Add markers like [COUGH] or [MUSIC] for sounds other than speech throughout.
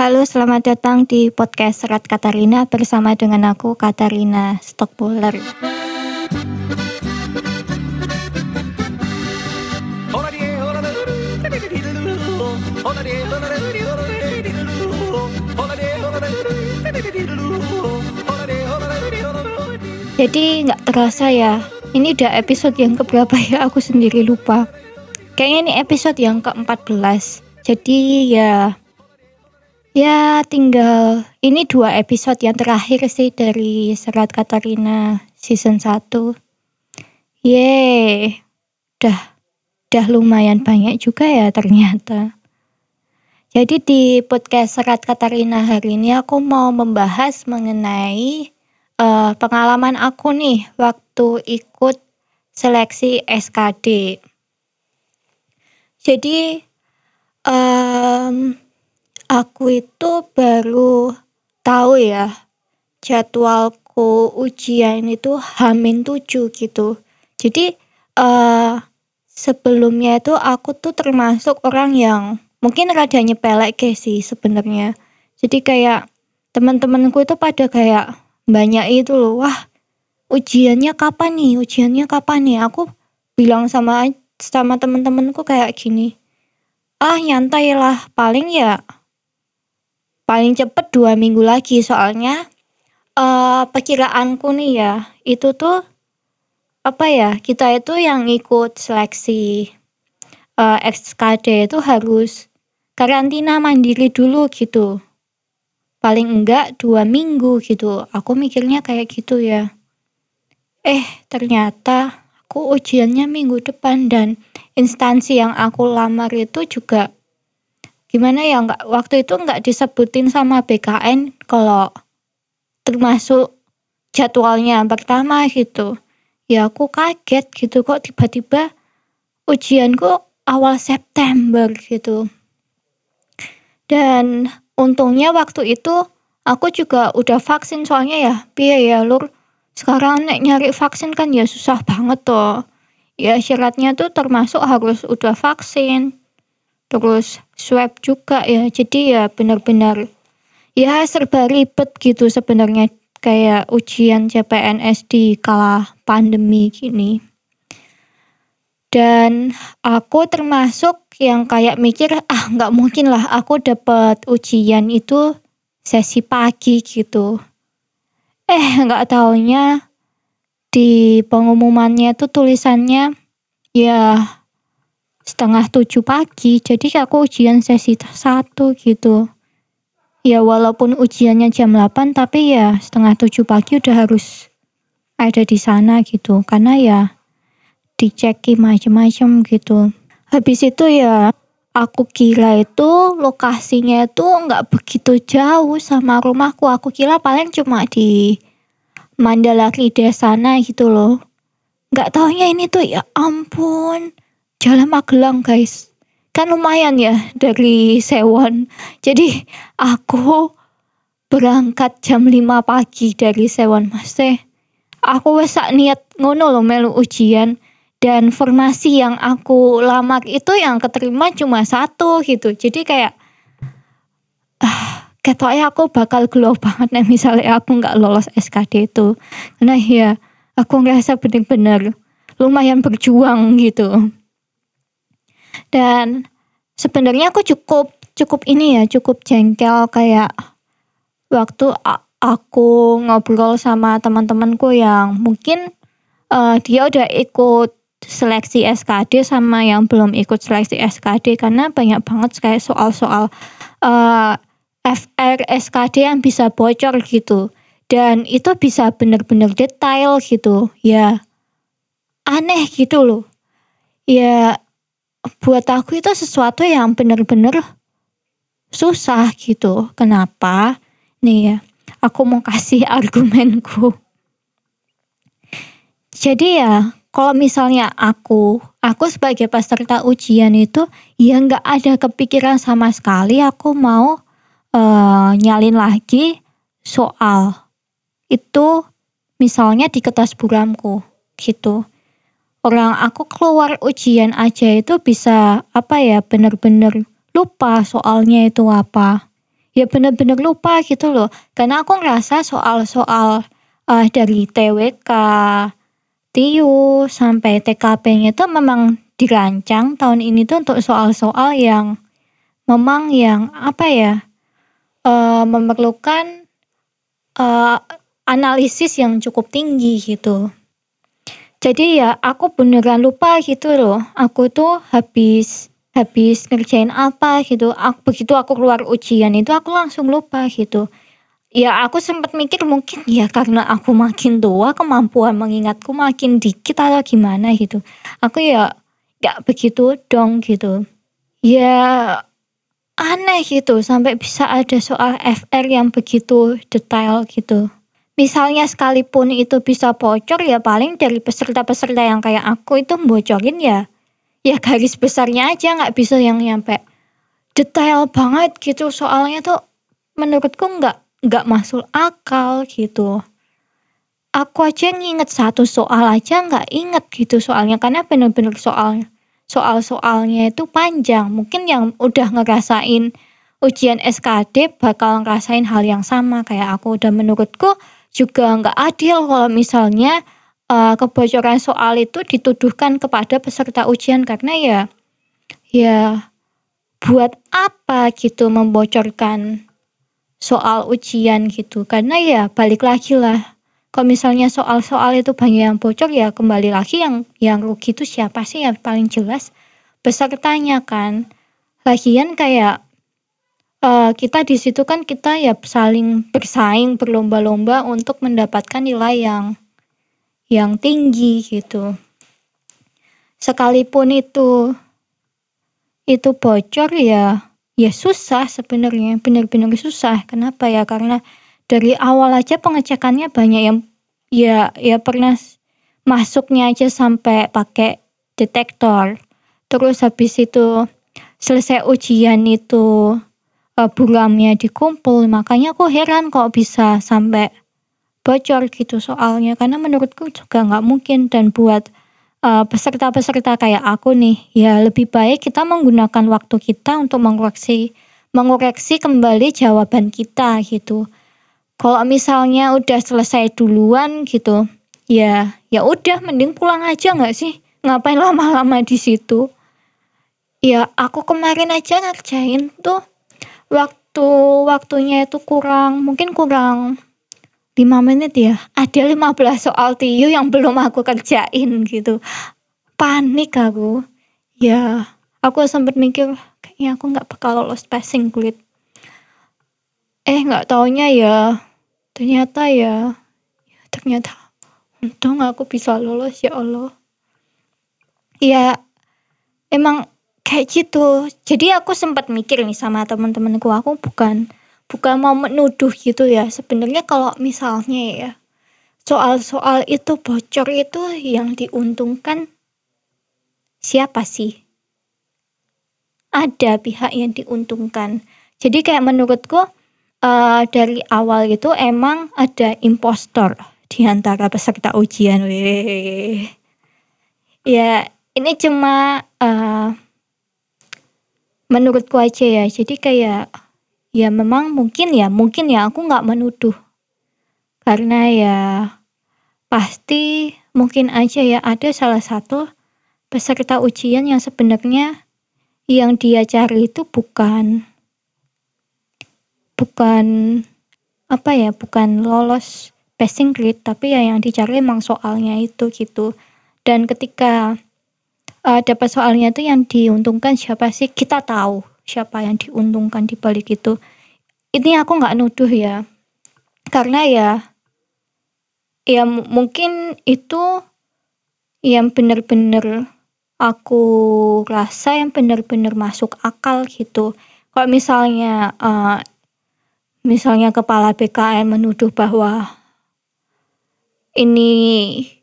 Halo, selamat datang di podcast Serat Katarina bersama dengan aku Katarina Stockpoller. Jadi nggak terasa ya, ini udah episode yang keberapa ya aku sendiri lupa. Kayaknya ini episode yang ke-14. Jadi ya ya tinggal ini dua episode yang terakhir sih dari Serat Katarina season 1. Yeay. Udah udah lumayan banyak juga ya ternyata. Jadi di podcast Serat Katarina hari ini aku mau membahas mengenai uh, pengalaman aku nih waktu ikut seleksi SKD. Jadi um, aku itu baru tahu ya jadwalku ujian itu hamin tujuh gitu. Jadi uh, sebelumnya itu aku tuh termasuk orang yang mungkin rada nyepelek sih sebenarnya. Jadi kayak teman-temanku itu pada kayak banyak itu loh, wah ujiannya kapan nih, ujiannya kapan nih. Aku bilang sama sama teman-temanku kayak gini, ah nyantai lah, paling ya paling cepet dua minggu lagi soalnya uh, perkiraanku nih ya itu tuh apa ya kita itu yang ikut seleksi uh, eh, XKD itu harus karantina mandiri dulu gitu. Paling enggak dua minggu gitu. Aku mikirnya kayak gitu ya. Eh, ternyata aku ujiannya minggu depan dan instansi yang aku lamar itu juga gimana ya enggak waktu itu enggak disebutin sama BKN kalau termasuk jadwalnya pertama gitu. Ya aku kaget gitu kok tiba-tiba ujianku awal September gitu. Dan untungnya waktu itu aku juga udah vaksin soalnya ya biaya ya lur sekarang nek nyari vaksin kan ya susah banget tuh. Ya syaratnya tuh termasuk harus udah vaksin. Terus swab juga ya. Jadi ya benar-benar ya serba ribet gitu sebenarnya kayak ujian CPNS di kala pandemi gini. Dan aku termasuk yang kayak mikir, ah nggak mungkin lah aku dapat ujian itu sesi pagi gitu. Eh nggak taunya di pengumumannya itu tulisannya ya setengah tujuh pagi. Jadi aku ujian sesi satu gitu. Ya walaupun ujiannya jam 8 tapi ya setengah tujuh pagi udah harus ada di sana gitu. Karena ya diceki macam-macam gitu. Habis itu ya aku kira itu lokasinya itu nggak begitu jauh sama rumahku. Aku kira paling cuma di Mandalakida sana gitu loh. Nggak taunya ini tuh ya ampun Jalan Magelang guys. Kan lumayan ya dari Sewon. Jadi aku berangkat jam 5 pagi dari Sewon Mas teh. Aku wes niat ngono loh melu ujian dan formasi yang aku lamar itu yang keterima cuma satu gitu jadi kayak ah ketoknya aku bakal glow banget nih misalnya aku nggak lolos SKD itu karena ya aku ngerasa bener-bener lumayan berjuang gitu dan sebenarnya aku cukup cukup ini ya cukup jengkel kayak waktu aku ngobrol sama teman-temanku yang mungkin uh, dia udah ikut seleksi SKD sama yang belum ikut seleksi SKD karena banyak banget kayak soal-soal uh, eh, FR SKD yang bisa bocor gitu. Dan itu bisa bener-bener detail gitu. Ya aneh gitu loh. Ya buat aku itu sesuatu yang bener-bener susah gitu. Kenapa? Nih ya aku mau kasih [LAUGHS] argumenku. Jadi ya kalau misalnya aku, aku sebagai peserta ujian itu ya nggak ada kepikiran sama sekali aku mau uh, nyalin lagi soal itu misalnya di kertas buramku gitu. Orang aku keluar ujian aja itu bisa apa ya bener-bener lupa soalnya itu apa. ya bener-bener lupa gitu loh. Karena aku ngerasa soal-soal uh, dari TWK, TIU sampai TKP-nya itu memang dirancang tahun ini tuh untuk soal-soal yang memang yang apa ya uh, memerlukan uh, analisis yang cukup tinggi gitu. Jadi ya aku beneran lupa gitu loh. Aku tuh habis habis ngerjain apa gitu. Aku, begitu aku keluar ujian itu aku langsung lupa gitu. Ya aku sempat mikir mungkin ya karena aku makin tua kemampuan mengingatku makin dikit atau gimana gitu. Aku ya gak begitu dong gitu. Ya aneh gitu sampai bisa ada soal FR yang begitu detail gitu. Misalnya sekalipun itu bisa bocor ya paling dari peserta-peserta yang kayak aku itu bocorin ya ya garis besarnya aja nggak bisa yang nyampe detail banget gitu soalnya tuh menurutku nggak nggak masuk akal gitu. Aku aja nginget satu soal aja nggak inget gitu soalnya karena bener-bener soal soal-soalnya itu panjang. Mungkin yang udah ngerasain ujian SKD bakal ngerasain hal yang sama kayak aku. Dan menurutku juga nggak adil kalau misalnya uh, kebocoran soal itu dituduhkan kepada peserta ujian karena ya ya buat apa gitu membocorkan soal ujian gitu. Karena ya balik lagi lah kalau misalnya soal-soal itu banyak yang bocor ya kembali lagi yang yang rugi itu siapa sih yang paling jelas? Pesertanya kan. Lagian kayak uh, kita di situ kan kita ya saling bersaing berlomba-lomba untuk mendapatkan nilai yang yang tinggi gitu. Sekalipun itu itu bocor ya ya susah sebenarnya benar-benar susah. Kenapa ya? Karena dari awal aja pengecekannya banyak yang ya ya pernah masuknya aja sampai pakai detektor. Terus habis itu selesai ujian itu uh, buramnya dikumpul? Makanya aku heran kok bisa sampai bocor gitu soalnya. Karena menurutku juga nggak mungkin. Dan buat uh, peserta-peserta kayak aku nih ya lebih baik kita menggunakan waktu kita untuk mengoreksi mengoreksi kembali jawaban kita gitu. Kalau misalnya udah selesai duluan gitu ya ya udah mending pulang aja nggak sih? Ngapain lama-lama di situ? Ya aku kemarin aja ngerjain tuh waktu waktunya itu kurang mungkin kurang 5 menit ya, ada 15 soal TIU yang belum aku kerjain gitu. Panik aku. Ya, aku sempat mikir kayaknya aku nggak bakal lolos passing grade. Eh nggak taunya ya, ternyata ya, ya ternyata untung aku bisa lolos ya Allah. Ya emang kayak gitu. Jadi aku sempat mikir nih sama teman-temanku, aku bukan bukan mau menuduh gitu ya. Sebenarnya kalau misalnya ya soal-soal itu bocor itu yang diuntungkan siapa sih? Ada pihak yang diuntungkan. Jadi kayak menurutku uh, dari awal itu emang ada impostor di antara peserta ujian. Weh. Ya ini cuma uh, menurutku aja ya jadi kayak Ya memang mungkin ya, mungkin ya aku nggak menuduh. Karena ya pasti mungkin aja ya ada salah satu peserta ujian yang sebenarnya yang dia cari itu bukan bukan apa ya, bukan lolos passing grade tapi ya yang dicari emang soalnya itu gitu. Dan ketika uh, dapat soalnya itu yang diuntungkan siapa sih? Kita tahu siapa yang diuntungkan di balik itu. Ini aku nggak nuduh ya. Karena ya ya mungkin itu yang bener-bener aku rasa yang bener-bener masuk akal gitu. Kalau misalnya uh, misalnya kepala BKN menuduh bahwa ini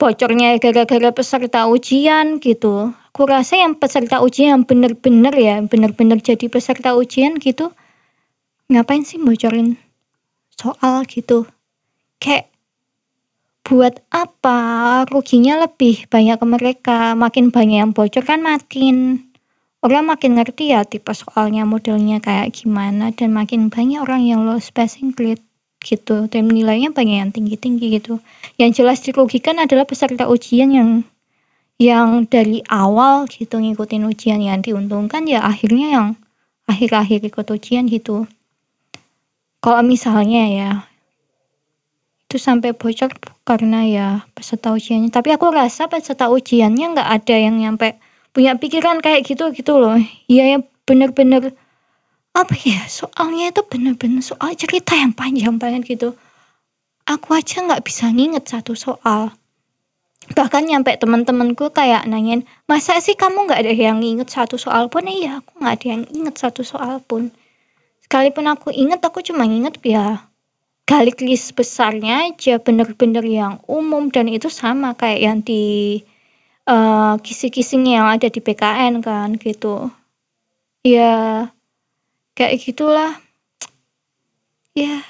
bocornya gara-gara peserta ujian gitu Aku rasa yang peserta ujian yang bener-bener ya, bener-bener jadi peserta ujian gitu, ngapain sih bocorin soal gitu? Kayak buat apa? Ruginya lebih banyak ke mereka, makin banyak yang bocor kan makin orang makin ngerti ya tipe soalnya modelnya kayak gimana dan makin banyak orang yang lolos passing grade gitu. Dan nilainya banyak yang tinggi-tinggi gitu. Yang jelas dirugikan adalah peserta ujian yang yang dari awal gitu ngikutin ujian. Yang diuntungkan ya akhirnya yang akhir-akhir ikut ujian gitu. Kalau misalnya ya itu sampai bocor karena ya peserta ujiannya. Tapi aku rasa peserta ujiannya nggak ada yang nyampe punya pikiran kayak gitu gitu loh. Iya ya bener-bener apa ya? Soalnya itu bener-bener soal cerita yang panjang banget gitu. Aku aja nggak bisa nginget satu soal. Bahkan nyampe teman-temanku kayak nanyain masa sih kamu nggak ada yang inget satu soal pun? Iya aku nggak ada yang inget satu soal pun. Sekalipun aku inget aku cuma inget ya galik list besarnya aja bener-bener yang umum dan itu sama kayak yang di uh, kisi-kising yang ada di PKN kan gitu. Ya kayak gitulah. Ya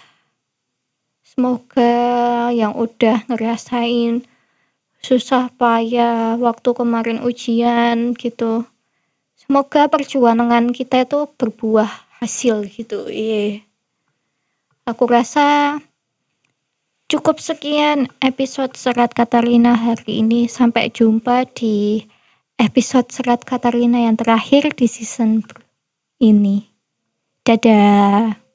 semoga yang udah ngerasain susah payah waktu kemarin ujian gitu. Semoga perjuangan kita itu berbuah hasil gitu. Iya. Aku rasa Cukup sekian episode Serat Katarina hari ini. Sampai jumpa di episode Serat Katarina yang terakhir di season ini. Dadah.